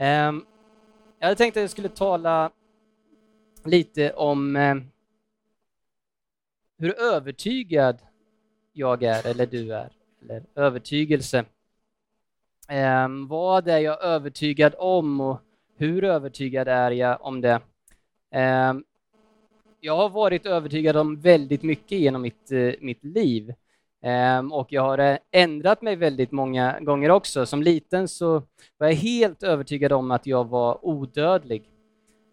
Ehm, jag hade tänkt att jag skulle tala lite om ehm, hur övertygad jag är, eller du är, eller övertygelse. Ehm, vad är jag övertygad om och hur övertygad är jag om det? jag har varit övertygad om väldigt mycket genom mitt, eh, mitt liv. Ehm, och jag har eh, ändrat mig väldigt många gånger också. Som liten så var jag helt övertygad om att jag var odödlig.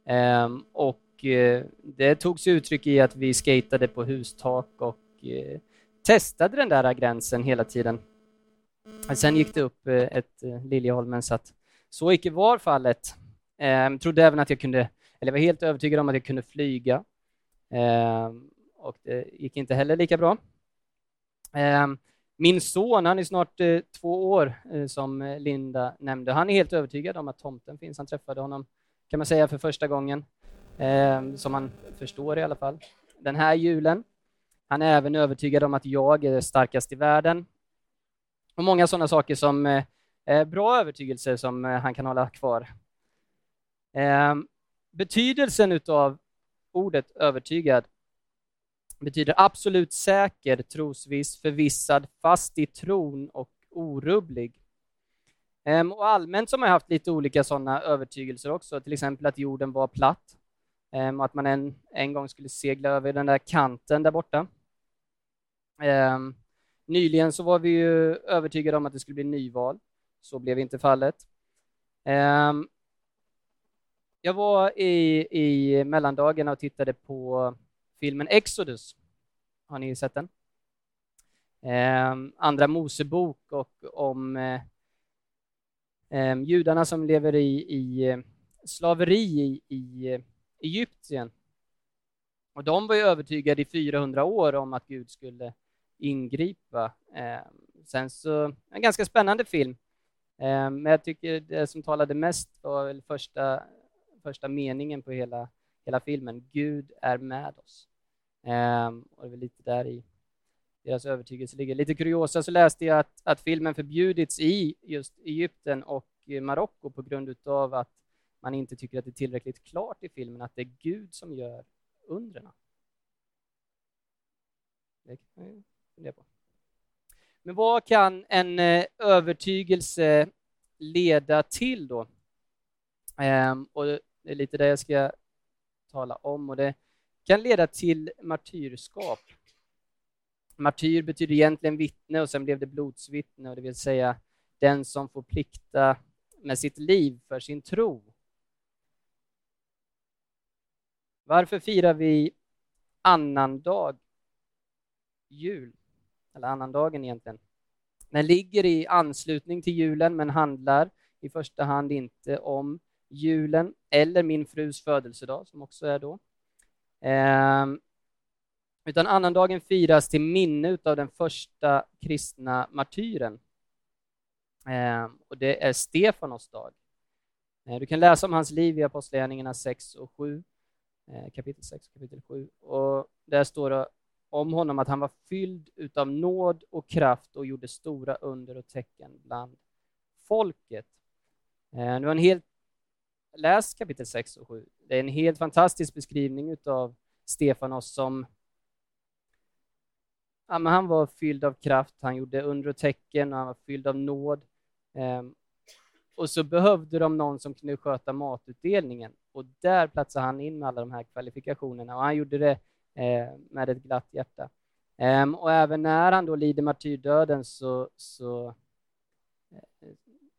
Ehm, och eh, det tog sig uttryck i att vi skatade på hustak och eh, testade den där gränsen hela tiden. Sen gick det upp ett Liljeholmen så att så icke var fallet. Jag trodde även att jag kunde, eller var helt övertygad om att jag kunde flyga. och det gick inte heller lika bra. Ehm, min son, han är snart eh, två år, eh, som eh, Linda nämnde. Han är helt övertygad om att tomten finns. Han träffade honom, kan man säga, för första gången, ehm, som han förstår i alla fall, den här julen. Han är även övertygad om att jag är starkast i världen. Och många sådana saker som är bra övertygelser som han kan hålla kvar. Ehm, betydelsen av ordet övertygad betyder absolut säker, trosviss, förvissad, fast i tron och orubblig. Ehm, och allmänt så har man haft lite olika sådana övertygelser också, till exempel att jorden var platt ehm, och att man en, en gång skulle segla över den där kanten där borta. Ehm, nyligen så var vi ju övertygade om att det skulle bli nyval. Så blev inte fallet. Ehm, jag var i, i mellandagarna och tittade på filmen Exodus. Har ni sett den? Eh, andra Mosebok och om eh, ehm, judarna som lever i, i eh, slaveri i, i eh, Egypten. Och de var ju övertygade i 400 år om att Gud skulle ingripa. Ehm, sen så, en ganska spännande film. Ehm, men jag tycker det som talade mest var väl första, första meningen på hela hela filmen. Gud är med oss. Ehm, och det är väl lite där i deras övertygelse ligger. Lite kuriosa så läste jag att, att filmen förbjudits i just Egypten och Marocko på grund av att man inte tycker att det är tillräckligt klart i filmen att det är Gud som gör undren. Det kan man fundera på. Men vad kan en eh, övertygelse leda till då? Ehm, och det är lite det jag ska tala om och det kan leda till martyrskap. Martyr betyder egentligen vittne och sen blev det blodsvittne, och det vill säga den som får plikta med sitt liv för sin tro. Varför firar vi annandag jul? Eller annandagen egentligen. Den ligger i anslutning till julen men handlar i första hand inte om julen eller min frus födelsedag som också är då. Ehm, utan annandagen firas till minne av den första kristna martyren. Ehm, och det är Stefanos dag. Ehm, du kan läsa om hans liv i Apostlagärningarna 6 och 7, eh, kapitel 6 och kapitel 7. Och där står det om honom att han var fylld utav nåd och kraft och gjorde stora under och tecken bland folket. Eh, det var en helt läs kapitel 6 och 7. Det är en helt fantastisk beskrivning av Stefanos som ja, men han var fylld av kraft, han gjorde under och tecken, han var fylld av nåd. Um, och så behövde de någon som kunde sköta matutdelningen och där platsade han in med alla de här kvalifikationerna och han gjorde det eh, med ett glatt hjärta. Um, och även när han då lider martyrdöden så, så eh,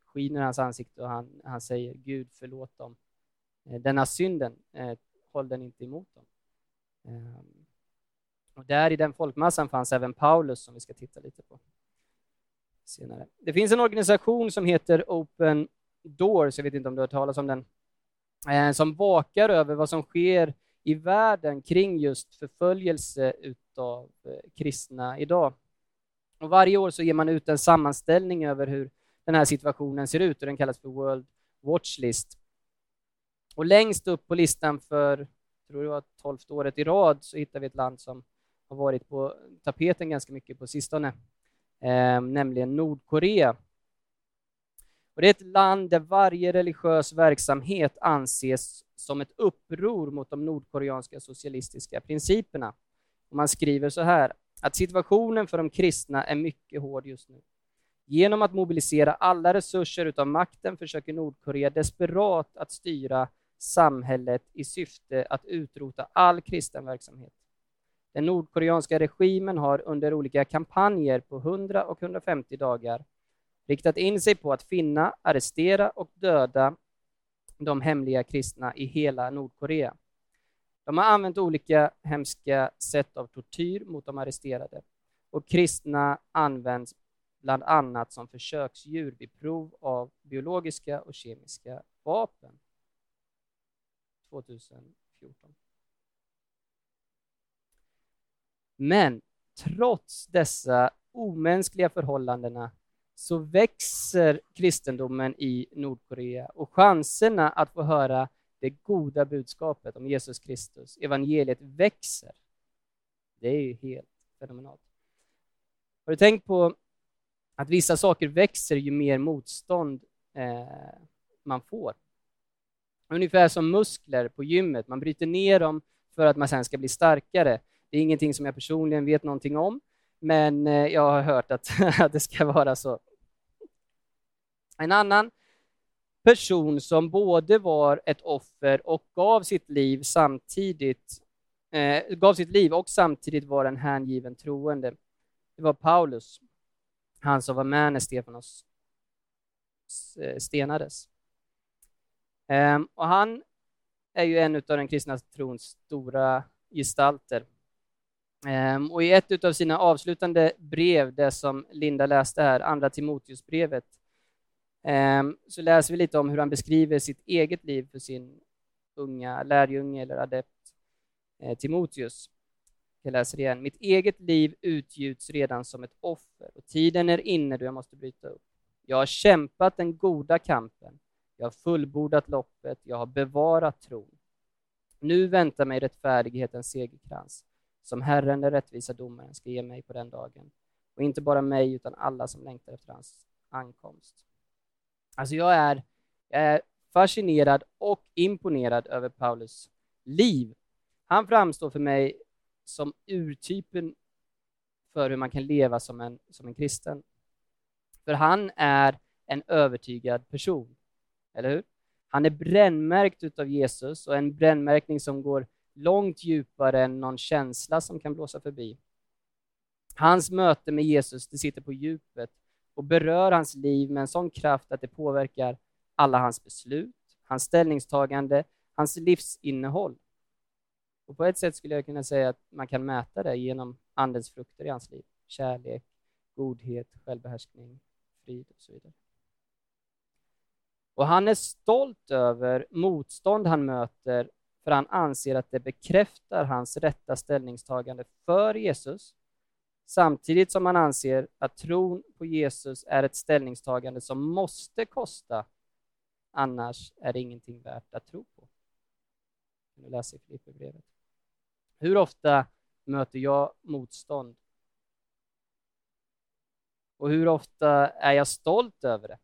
skiner hans ansikte och han, han säger Gud förlåt dem. Eh, denna synden, eh, håll den inte emot dem. Ehm, och där i den folkmassan fanns även Paulus som vi ska titta lite på senare. Det finns en organisation som heter Open Doors, jag vet inte om du har hört talas om den, eh, som vakar över vad som sker i världen kring just förföljelse utav kristna idag. Och varje år så ger man ut en sammanställning över hur den här situationen ser ut och den kallas för World Watch List. Och längst upp på listan för, tror det var tolfte året i rad, så hittar vi ett land som har varit på tapeten ganska mycket på sistone, eh, nämligen Nordkorea. Och det är ett land där varje religiös verksamhet anses som ett uppror mot de nordkoreanska socialistiska principerna. Och man skriver så här, att situationen för de kristna är mycket hård just nu. Genom att mobilisera alla resurser utav makten försöker Nordkorea desperat att styra samhället i syfte att utrota all kristen verksamhet. Den nordkoreanska regimen har under olika kampanjer på 100 och 150 dagar riktat in sig på att finna, arrestera och döda de hemliga kristna i hela Nordkorea. De har använt olika hemska sätt av tortyr mot de arresterade och kristna används bland annat som försöksdjur vid prov av biologiska och kemiska vapen. 2014. Men trots dessa omänskliga förhållandena så växer kristendomen i Nordkorea och chanserna att få höra det goda budskapet om Jesus Kristus, evangeliet, växer. Det är ju helt fenomenalt. Har du tänkt på att vissa saker växer ju mer motstånd eh, man får? Ungefär som muskler på gymmet, man bryter ner dem för att man sen ska bli starkare. Det är ingenting som jag personligen vet någonting om, men eh, jag har hört att, att det ska vara så. En annan person som både var ett offer och gav sitt liv samtidigt, eh, gav sitt liv och samtidigt var en hängiven troende. Det var Paulus, han som var med när Stefanos eh, stenades. Ehm, och han är ju en av den kristna trons stora gestalter. Ehm, och i ett av sina avslutande brev, det som Linda läste här, andra Timoteusbrevet, ehm, så läser vi lite om hur han beskriver sitt eget liv för sin unga lärjunge eller adept eh, Timoteus. Jag läser igen. Mitt eget liv utgjuts redan som ett offer och tiden är inne då jag måste bryta upp. Jag har kämpat den goda kampen. Jag har fullbordat loppet. Jag har bevarat tron. Nu väntar mig rättfärdighetens segerkrans som Herren, den rättvisa domaren, ska ge mig på den dagen. Och inte bara mig, utan alla som längtar efter hans ankomst. Alltså jag är, jag är fascinerad och imponerad över Paulus liv. Han framstår för mig som urtypen för hur man kan leva som en, som en kristen. För han är en övertygad person, eller hur? Han är brännmärkt av Jesus och en brännmärkning som går långt djupare än någon känsla som kan blåsa förbi. Hans möte med Jesus, det sitter på djupet och berör hans liv med en sån kraft att det påverkar alla hans beslut, hans ställningstagande, hans livsinnehåll. Och på ett sätt skulle jag kunna säga att man kan mäta det genom andens frukter i hans liv. Kärlek, godhet, självbehärskning, frid och så vidare. Och han är stolt över motstånd han möter för han anser att det bekräftar hans rätta ställningstagande för Jesus samtidigt som han anser att tron på Jesus är ett ställningstagande som måste kosta, annars är det ingenting värt att tro på. Nu läser i Filipperbrevet. Hur ofta möter jag motstånd? Och hur ofta är jag stolt över det?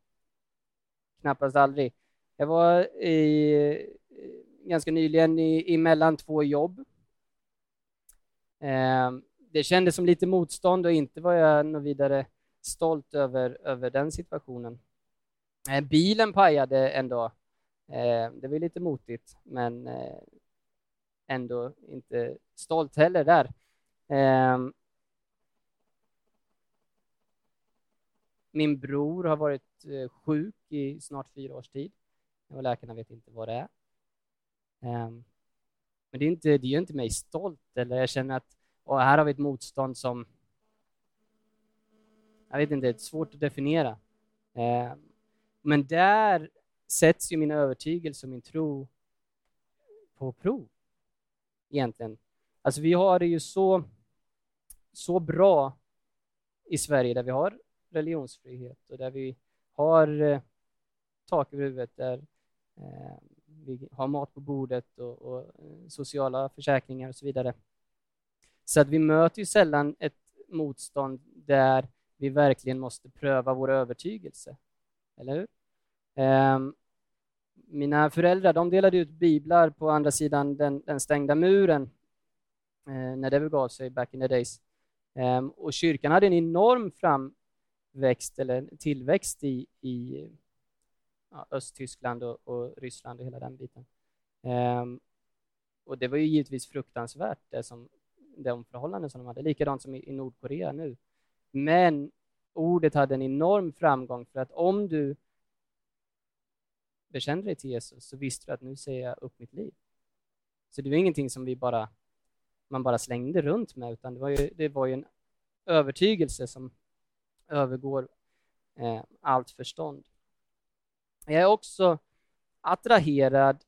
Knappast aldrig. Jag var i, ganska nyligen i, mellan två jobb. Eh, det kändes som lite motstånd och inte var jag något vidare stolt över, över den situationen. Eh, bilen pajade en dag. Eh, det var lite motigt, men eh, ändå inte stolt heller där. Ehm, min bror har varit eh, sjuk i snart fyra års tid och läkarna vet inte vad det är. Ehm, men det, är inte, det gör inte mig stolt, eller jag känner att och här har vi ett motstånd som jag vet inte, det är svårt att definiera. Ehm, men där sätts ju min övertygelse och min tro på prov, egentligen. Alltså vi har det ju så, så bra i Sverige där vi har religionsfrihet och där vi har eh, tak över huvudet, där eh, vi har mat på bordet och, och eh, sociala försäkringar och så vidare. Så att vi möter ju sällan ett motstånd där vi verkligen måste pröva vår övertygelse. Eller hur? Um, mina föräldrar de delade ut biblar på andra sidan den, den stängda muren eh, när det begav sig back in the days. Ehm, och kyrkan hade en enorm framväxt eller tillväxt i, i ja, Östtyskland och, och, Ryssland och hela den biten. Ehm, och det var ju givetvis fruktansvärt, det som, de förhållanden som de hade, likadant som i, i Nordkorea nu. Men ordet hade en enorm framgång för att om du bekände dig till Jesus så visste du att nu ser jag upp mitt liv. Så det var ingenting som vi bara, man bara slängde runt med, utan det var ju, det var ju en övertygelse som övergår eh, allt förstånd. Jag är också attraherad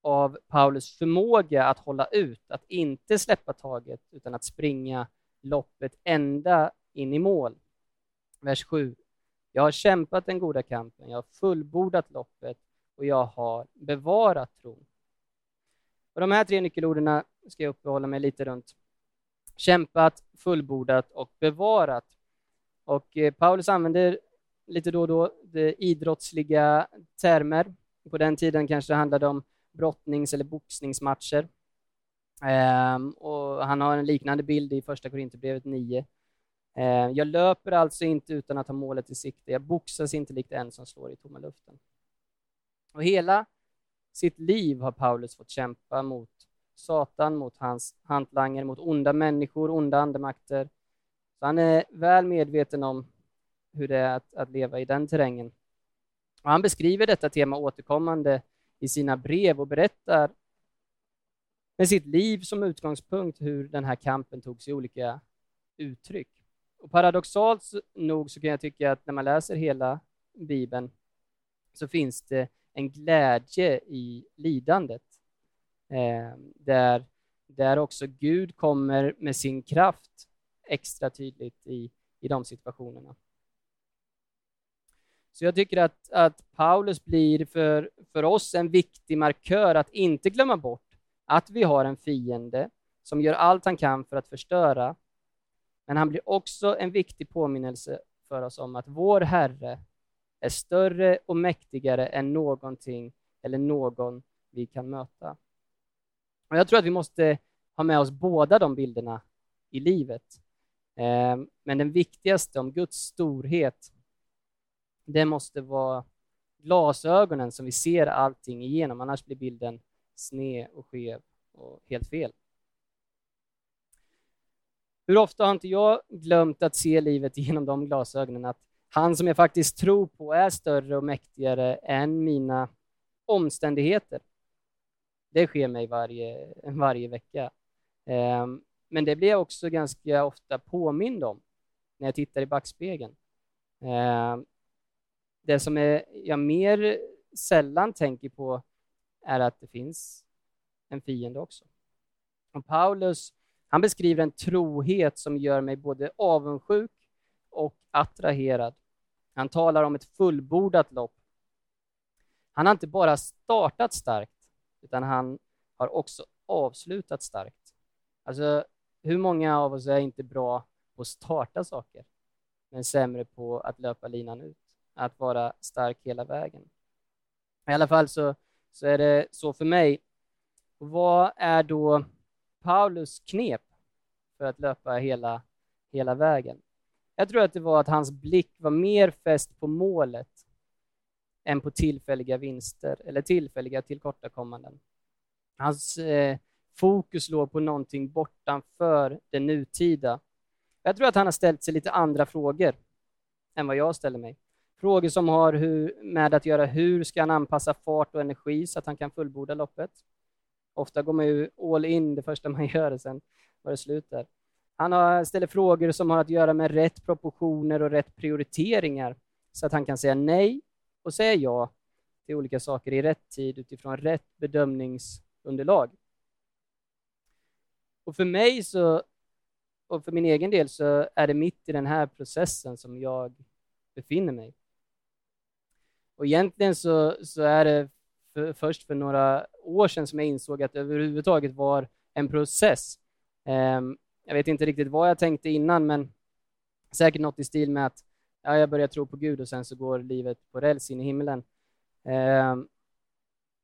av Paulus förmåga att hålla ut, att inte släppa taget, utan att springa loppet ända in i mål. Vers 7. Jag har kämpat den goda kampen, jag har fullbordat loppet och jag har bevarat tron. Och de här tre nyckelorden ska jag uppehålla mig lite runt. Kämpat, fullbordat och bevarat. Och eh, Paulus använder lite då och då idrottsliga termer. På den tiden kanske det handlade om brottnings eller boxningsmatcher. Ehm, och han har en liknande bild i första Korinthierbrevet 9. Eh, jag löper alltså inte utan att ha målet i sikte. Jag boxas inte likt en som slår i tomma luften. Och hela sitt liv har Paulus fått kämpa mot Satan, mot hans hantlanger, mot onda människor, onda andemakter. Så han är väl medveten om hur det är att, att leva i den terrängen. Och han beskriver detta tema återkommande i sina brev och berättar med sitt liv som utgångspunkt hur den här kampen tog sig olika uttryck. Och paradoxalt nog så kan jag tycka att när man läser hela Bibeln så finns det en glädje i lidandet. Eh, där, där också Gud kommer med sin kraft extra tydligt i, i de situationerna. Så jag tycker att, att Paulus blir för, för oss en viktig markör att inte glömma bort att vi har en fiende som gör allt han kan för att förstöra. Men han blir också en viktig påminnelse för oss om att vår Herre är större och mäktigare än någonting eller någon vi kan möta. Och jag tror att vi måste ha med oss båda de bilderna i livet. Ehm, men den viktigaste om Guds storhet det måste vara glasögonen som vi ser allting igenom, annars blir bilden sned och skev och helt fel. Hur ofta har inte jag glömt att se livet genom de glasögonen, att han som jag faktiskt tror på är större och mäktigare än mina omständigheter. Det sker mig varje, varje vecka. Ehm, men det blir jag också ganska ofta påmind om när jag tittar i backspegeln. Ehm, det som jag mer sällan tänker på är att det finns en fiende också. Och Paulus han beskriver en trohet som gör mig både avundsjuk och attraherad. Han talar om ett fullbordat lopp. Han har inte bara startat starkt, utan han har också avslutat starkt. Alltså, hur många av oss är inte bra på att starta saker, men sämre på att löpa linan ut? att vara stark hela vägen. I alla fall så, så är det så för mig. vad är då Paulus knep för att löpa hela, hela vägen? Jag tror att det var att hans blick var mer fäst på målet än på tillfälliga vinster eller tillfälliga tillkortakommanden. Hans eh, fokus låg på någonting bortanför det nutida. Jag tror att han har ställt sig lite andra frågor än vad jag ställer mig. Frågor som har hur, med att göra hur ska han anpassa fart och energi så att han kan fullborda loppet. Ofta går man ju all in det första man gör sen var det slut där. Han har, ställer frågor som har att göra med rätt proportioner och rätt prioriteringar så att han kan säga nej och säga ja till olika saker i rätt tid utifrån rätt bedömningsunderlag. Och för mig så, och för min egen del så är det mitt i den här processen som jag befinner mig. Och egentligen så, så är det för, först för några år sedan som jag insåg att det överhuvudtaget var en process. Ehm, jag vet inte riktigt vad jag tänkte innan, men säkert något i stil med att, ja, jag börjar tro på Gud och sen så går livet på räls in i himlen. Ehm,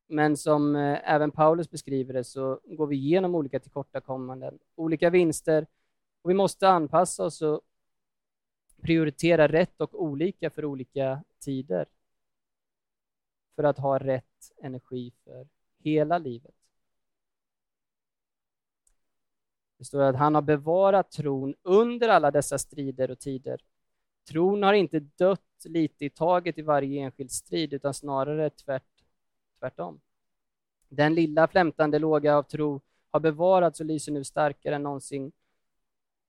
men som eh, även Paulus beskriver det så går vi igenom olika tillkortakommanden, olika vinster och vi måste anpassa oss och prioritera rätt och olika för olika tider för att ha rätt energi för hela livet. Det står att han har bevarat tron under alla dessa strider och tider. Tron har inte dött lite i taget i varje enskild strid, utan snarare tvärt, tvärtom. Den lilla flämtande låga av tro har bevarats och lyser nu starkare än någonsin.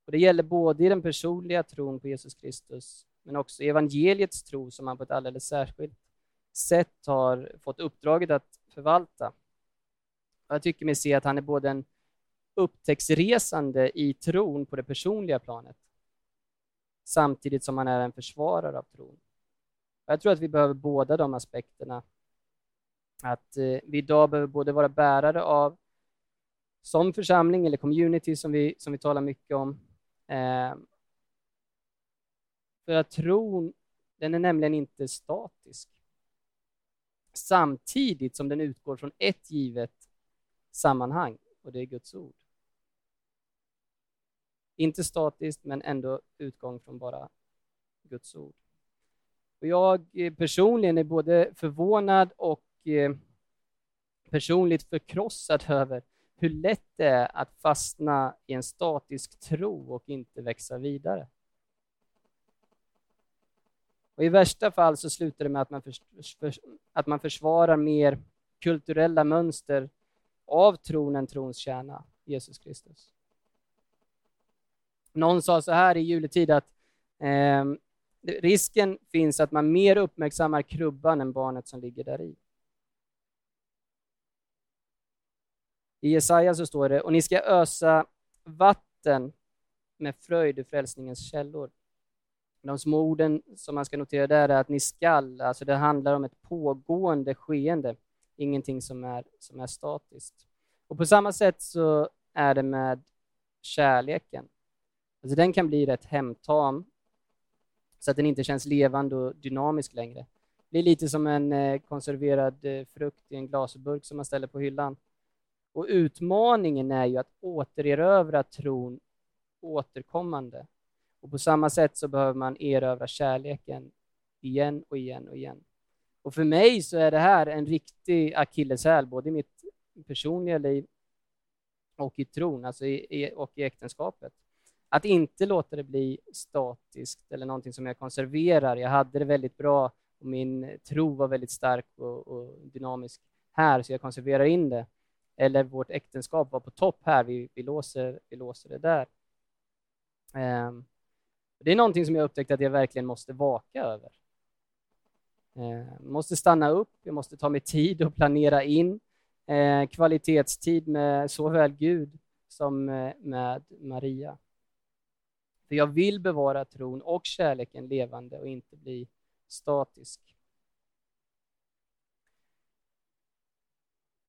Och det gäller både i den personliga tron på Jesus Kristus, men också i evangeliets tro som han på ett alldeles särskilt sätt har fått uppdraget att förvalta. Jag tycker mig se att han är både en upptäcktsresande i tron på det personliga planet, samtidigt som han är en försvarare av tron. Jag tror att vi behöver båda de aspekterna. Att eh, vi idag behöver både vara bärare av, som församling eller community som vi, som vi talar mycket om, eh, för att tron, den är nämligen inte statisk. Samtidigt som den utgår från ett givet sammanhang, och det är Guds ord. Inte statiskt, men ändå utgång från bara Guds ord. Och jag eh, personligen är både förvånad och eh, personligt förkrossad över hur lätt det är att fastna i en statisk tro och inte växa vidare. Och I värsta fall så slutar det med att man, för, för, att man försvarar mer kulturella mönster av tron än trons kärna, Jesus Kristus. Någon sa så här i juletid att eh, risken finns att man mer uppmärksammar krubban än barnet som ligger där i. I Jesaja så står det, och ni ska ösa vatten med fröjd ur frälsningens källor. De små orden som man ska notera där är att ni skall, alltså det handlar om ett pågående skeende, ingenting som är, som är statiskt. Och på samma sätt så är det med kärleken. Alltså den kan bli rätt hemtam, så att den inte känns levande och dynamisk längre. Det blir lite som en eh, konserverad eh, frukt i en glasburk som man ställer på hyllan. Och utmaningen är ju att återerövra tron återkommande. Och på samma sätt så behöver man erövra kärleken igen och igen och igen. Och för mig så är det här en riktig akilleshäl, både i mitt personliga liv och i tron, alltså i, och i äktenskapet. Att inte låta det bli statiskt eller någonting som jag konserverar. Jag hade det väldigt bra och min tro var väldigt stark och, och dynamisk här, så jag konserverar in det. Eller vårt äktenskap var på topp här, vi, vi, låser, vi låser det där. Um, det är någonting som jag upptäckt att jag verkligen måste vaka över. Ehm, jag måste stanna upp, jag måste ta mig tid och planera in ehm, kvalitetstid med såväl Gud som eh, med Maria. För jag vill bevara tron och kärleken levande och inte bli statisk.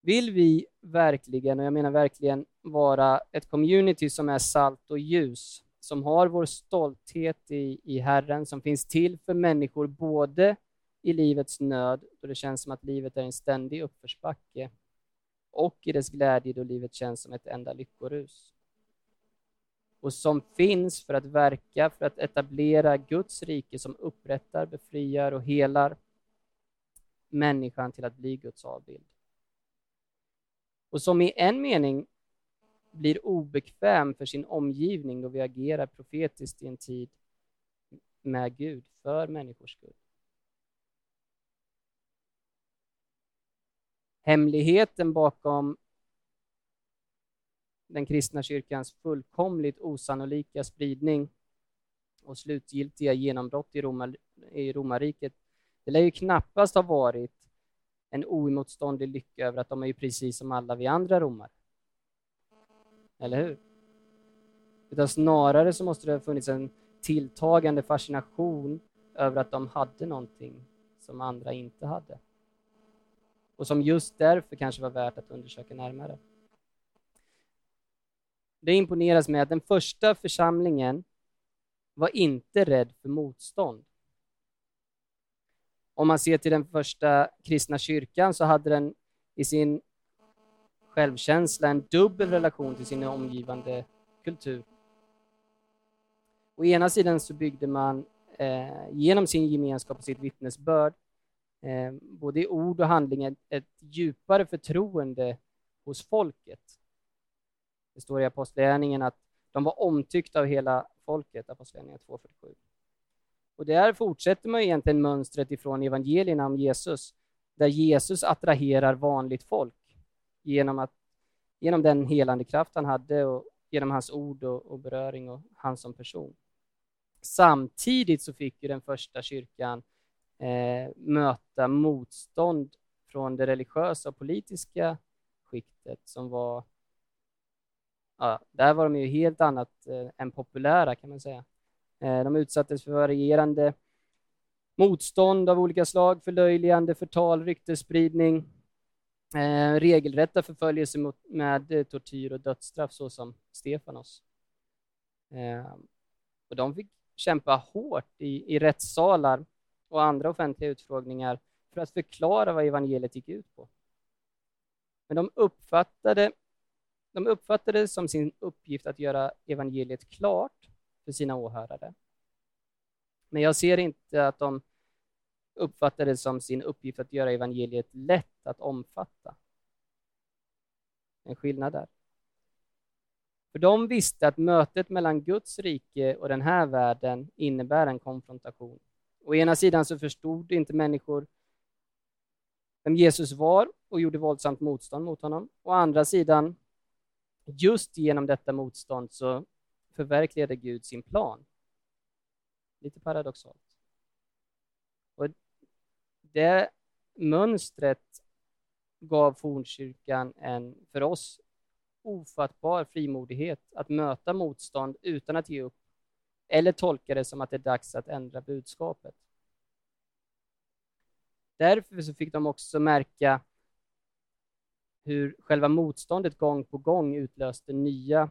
Vill vi verkligen, och jag menar verkligen, vara ett community som är salt och ljus, som har vår stolthet i, i Herren, som finns till för människor både i livets nöd, då det känns som att livet är en ständig uppförsbacke, och i dess glädje då livet känns som ett enda lyckorus och som finns för att verka för att etablera Guds rike som upprättar, befriar och helar människan till att bli Guds avbild. Och som i en mening blir obekväm för sin omgivning då vi agerar profetiskt i en tid med Gud, för människors skull. Hemligheten bakom den kristna kyrkans fullkomligt osannolika spridning och slutgiltiga genombrott i, Roma, i romarriket, det lär ju knappast ha varit en oemotståndlig lycka över att de är ju precis som alla vi andra romare. Eller hur? Utan snarare så måste det ha funnits en tilltagande fascination över att de hade någonting som andra inte hade. Och som just därför kanske var värt att undersöka närmare. Det imponeras med att den första församlingen var inte rädd för motstånd. Om man ser till den första kristna kyrkan så hade den i sin självkänsla en dubbel relation till sin omgivande kultur. Å ena sidan så byggde man eh, genom sin gemenskap och sitt vittnesbörd eh, både i ord och handling ett, ett djupare förtroende hos folket. Det står i Apostlagärningarna att de var omtyckta av hela folket, Apostlagärningarna 2.47. Och där fortsätter man egentligen mönstret ifrån evangelierna om Jesus, där Jesus attraherar vanligt folk genom, att, genom den helande kraft han hade och genom hans ord och, och beröring och han som person. Samtidigt så fick ju den första kyrkan eh, möta motstånd från det religiösa och politiska skiktet som var Ja, där var de ju helt annat eh, än populära kan man säga. Eh, de utsattes för varierande motstånd av olika slag, förlöjligande, förtal, ryktesspridning, eh, regelrätta förföljelse mot, med eh, tortyr och dödsstraff såsom Stefanos. Eh, och de fick kämpa hårt i, i rättssalar och andra offentliga utfrågningar för att förklara vad evangeliet gick ut på. Men de uppfattade, de uppfattade det som sin uppgift att göra evangeliet klart för sina åhörare. Men jag ser inte att de uppfattade det som sin uppgift att göra evangeliet lätt att omfatta. En skillnad där. För de visste att mötet mellan Guds rike och den här världen innebär en konfrontation. Å ena sidan så förstod inte människor vem Jesus var och gjorde våldsamt motstånd mot honom. Å andra sidan, just genom detta motstånd så förverkligade Gud sin plan. Lite paradoxalt. Och det mönstret gav fornkyrkan en, för oss, ofattbar frimodighet att möta motstånd utan att ge upp eller tolka det som att det är dags att ändra budskapet. Därför så fick de också märka hur själva motståndet gång på gång utlöste nya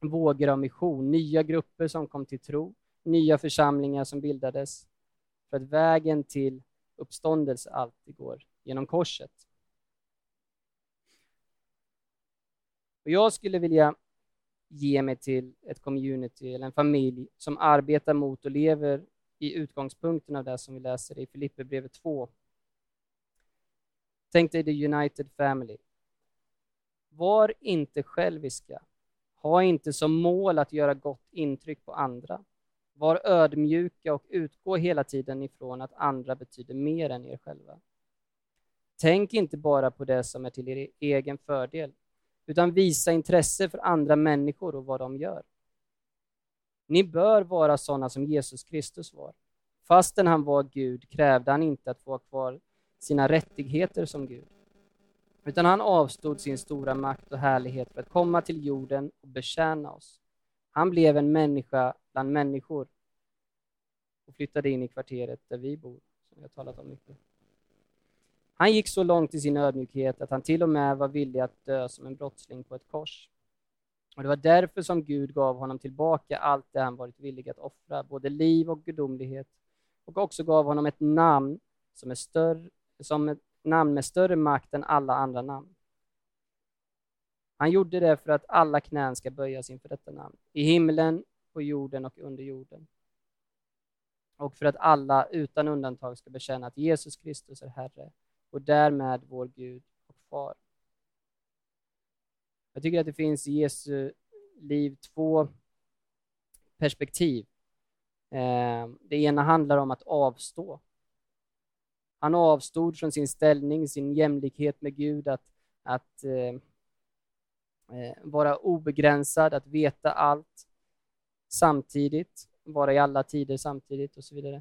vågor av mission, nya grupper som kom till tro, nya församlingar som bildades, för att vägen till uppståndelse alltid går genom korset. Och jag skulle vilja ge mig till ett community eller en familj som arbetar mot och lever i utgångspunkten av det som vi läser i Filipperbrevet 2. Tänk dig the United Family. Var inte själviska. Ha inte som mål att göra gott intryck på andra. Var ödmjuka och utgå hela tiden ifrån att andra betyder mer än er själva. Tänk inte bara på det som är till er egen fördel, utan visa intresse för andra människor och vad de gör. Ni bör vara sådana som Jesus Kristus var. Fastän han var Gud krävde han inte att få ha kvar sina rättigheter som Gud, utan han avstod sin stora makt och härlighet för att komma till jorden och betjäna oss. Han blev en människa bland människor och flyttade in i kvarteret där vi bor, som vi har talat om mycket. Han gick så långt i sin ödmjukhet att han till och med var villig att dö som en brottsling på ett kors. Och Det var därför som Gud gav honom tillbaka allt det han varit villig att offra, både liv och gudomlighet, och också gav honom ett namn som är större, som ett namn med större makt än alla andra namn. Han gjorde det för att alla knän ska böjas inför detta namn, i himlen, på jorden och under jorden. Och för att alla utan undantag ska bekänna att Jesus Kristus är Herre och därmed vår Gud och Far. Jag tycker att det finns i Jesu liv två perspektiv. Eh, det ena handlar om att avstå. Han avstod från sin ställning, sin jämlikhet med Gud, att, att eh, eh, vara obegränsad, att veta allt samtidigt, vara i alla tider samtidigt och så vidare.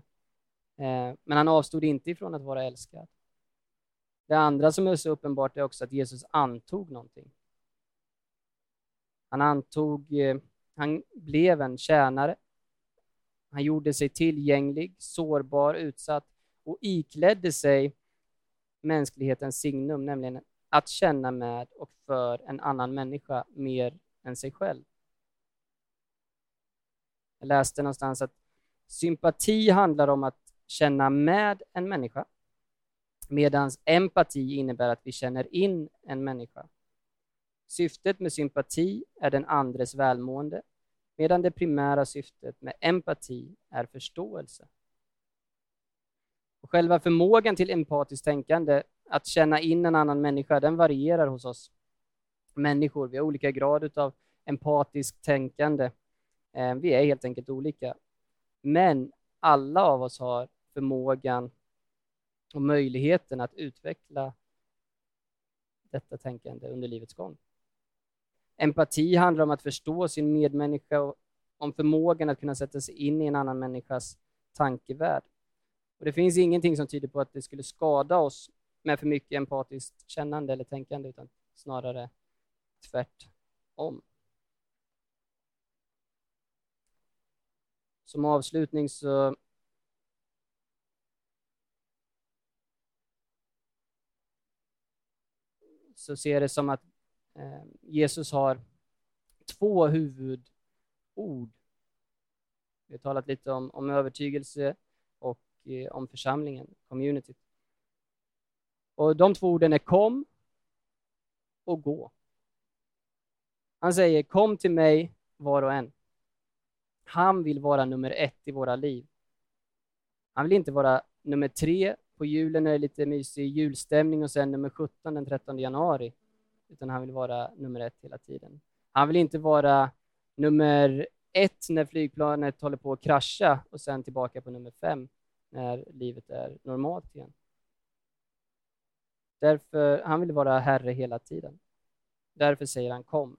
Eh, men han avstod inte ifrån att vara älskad. Det andra som är så uppenbart är också att Jesus antog någonting. Han antog, eh, han blev en tjänare. Han gjorde sig tillgänglig, sårbar, utsatt och iklädde sig mänsklighetens signum, nämligen att känna med och för en annan människa mer än sig själv. Jag läste någonstans att sympati handlar om att känna med en människa, medan empati innebär att vi känner in en människa. Syftet med sympati är den andres välmående, medan det primära syftet med empati är förståelse. Och själva förmågan till empatiskt tänkande, att känna in en annan människa, den varierar hos oss människor. Vi har olika grad av empatiskt tänkande. Eh, vi är helt enkelt olika. Men alla av oss har förmågan och möjligheten att utveckla detta tänkande under livets gång. Empati handlar om att förstå sin medmänniska och om förmågan att kunna sätta sig in i en annan människas tankevärld. Och det finns ingenting som tyder på att det skulle skada oss med för mycket empatiskt kännande eller tänkande, utan snarare tvärtom. Som avslutning så så ser det som att eh, Jesus har två huvudord. Vi har talat lite om, om övertygelse och Eh, om församlingen, communityt. Och de två orden är kom och gå. Han säger kom till mig var och en. Han vill vara nummer ett i våra liv. Han vill inte vara nummer tre på julen när det är lite mysig julstämning och sen nummer 17 den 13 januari, utan han vill vara nummer ett hela tiden. Han vill inte vara nummer ett när flygplanet håller på att krascha och sen tillbaka på nummer fem när livet är normalt igen. Därför, han vill vara herre hela tiden. Därför säger han kom.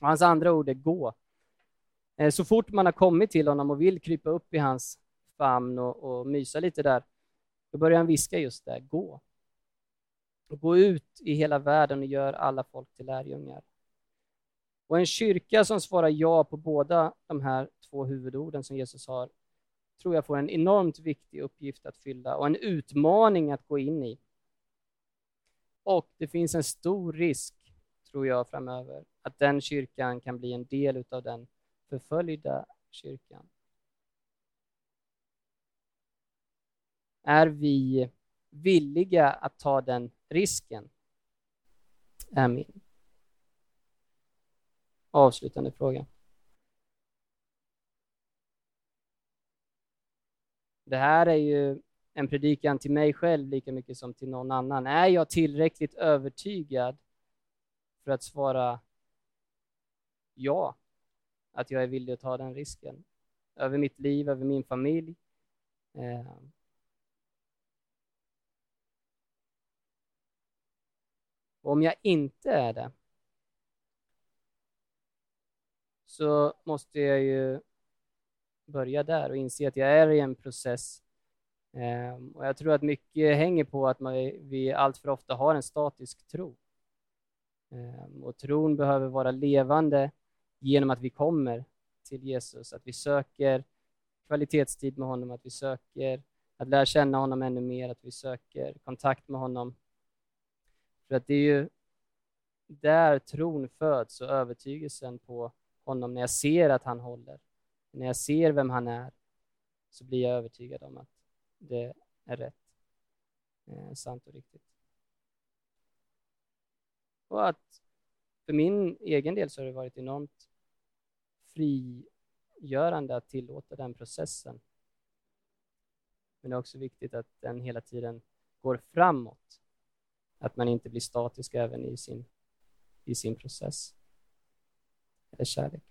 Och hans andra ord är gå. Eh, så fort man har kommit till honom och vill krypa upp i hans famn och, och mysa lite där, då börjar han viska just det, gå. Och gå ut i hela världen och gör alla folk till lärjungar. Och en kyrka som svarar ja på båda de här två huvudorden som Jesus har, tror jag får en enormt viktig uppgift att fylla och en utmaning att gå in i. Och det finns en stor risk, tror jag, framöver, att den kyrkan kan bli en del av den förföljda kyrkan. Är vi villiga att ta den risken? Är min avslutande fråga. Det här är ju en predikan till mig själv lika mycket som till någon annan. Är jag tillräckligt övertygad för att svara ja, att jag är villig att ta den risken över mitt liv, över min familj? Eh, Och om jag inte är det så måste jag ju börja där och inse att jag är i en process. Ehm, och jag tror att mycket hänger på att man, vi alltför ofta har en statisk tro. Ehm, och tron behöver vara levande genom att vi kommer till Jesus, att vi söker kvalitetstid med honom, att vi söker att lära känna honom ännu mer, att vi söker kontakt med honom för att det är ju där tron föds och övertygelsen på honom. När jag ser att han håller, när jag ser vem han är, så blir jag övertygad om att det är rätt, eh, sant och riktigt. Och att för min egen del så har det varit enormt frigörande att tillåta den processen. Men det är också viktigt att den hela tiden går framåt att man inte blir statisk även i sin, i sin process eller kärlek.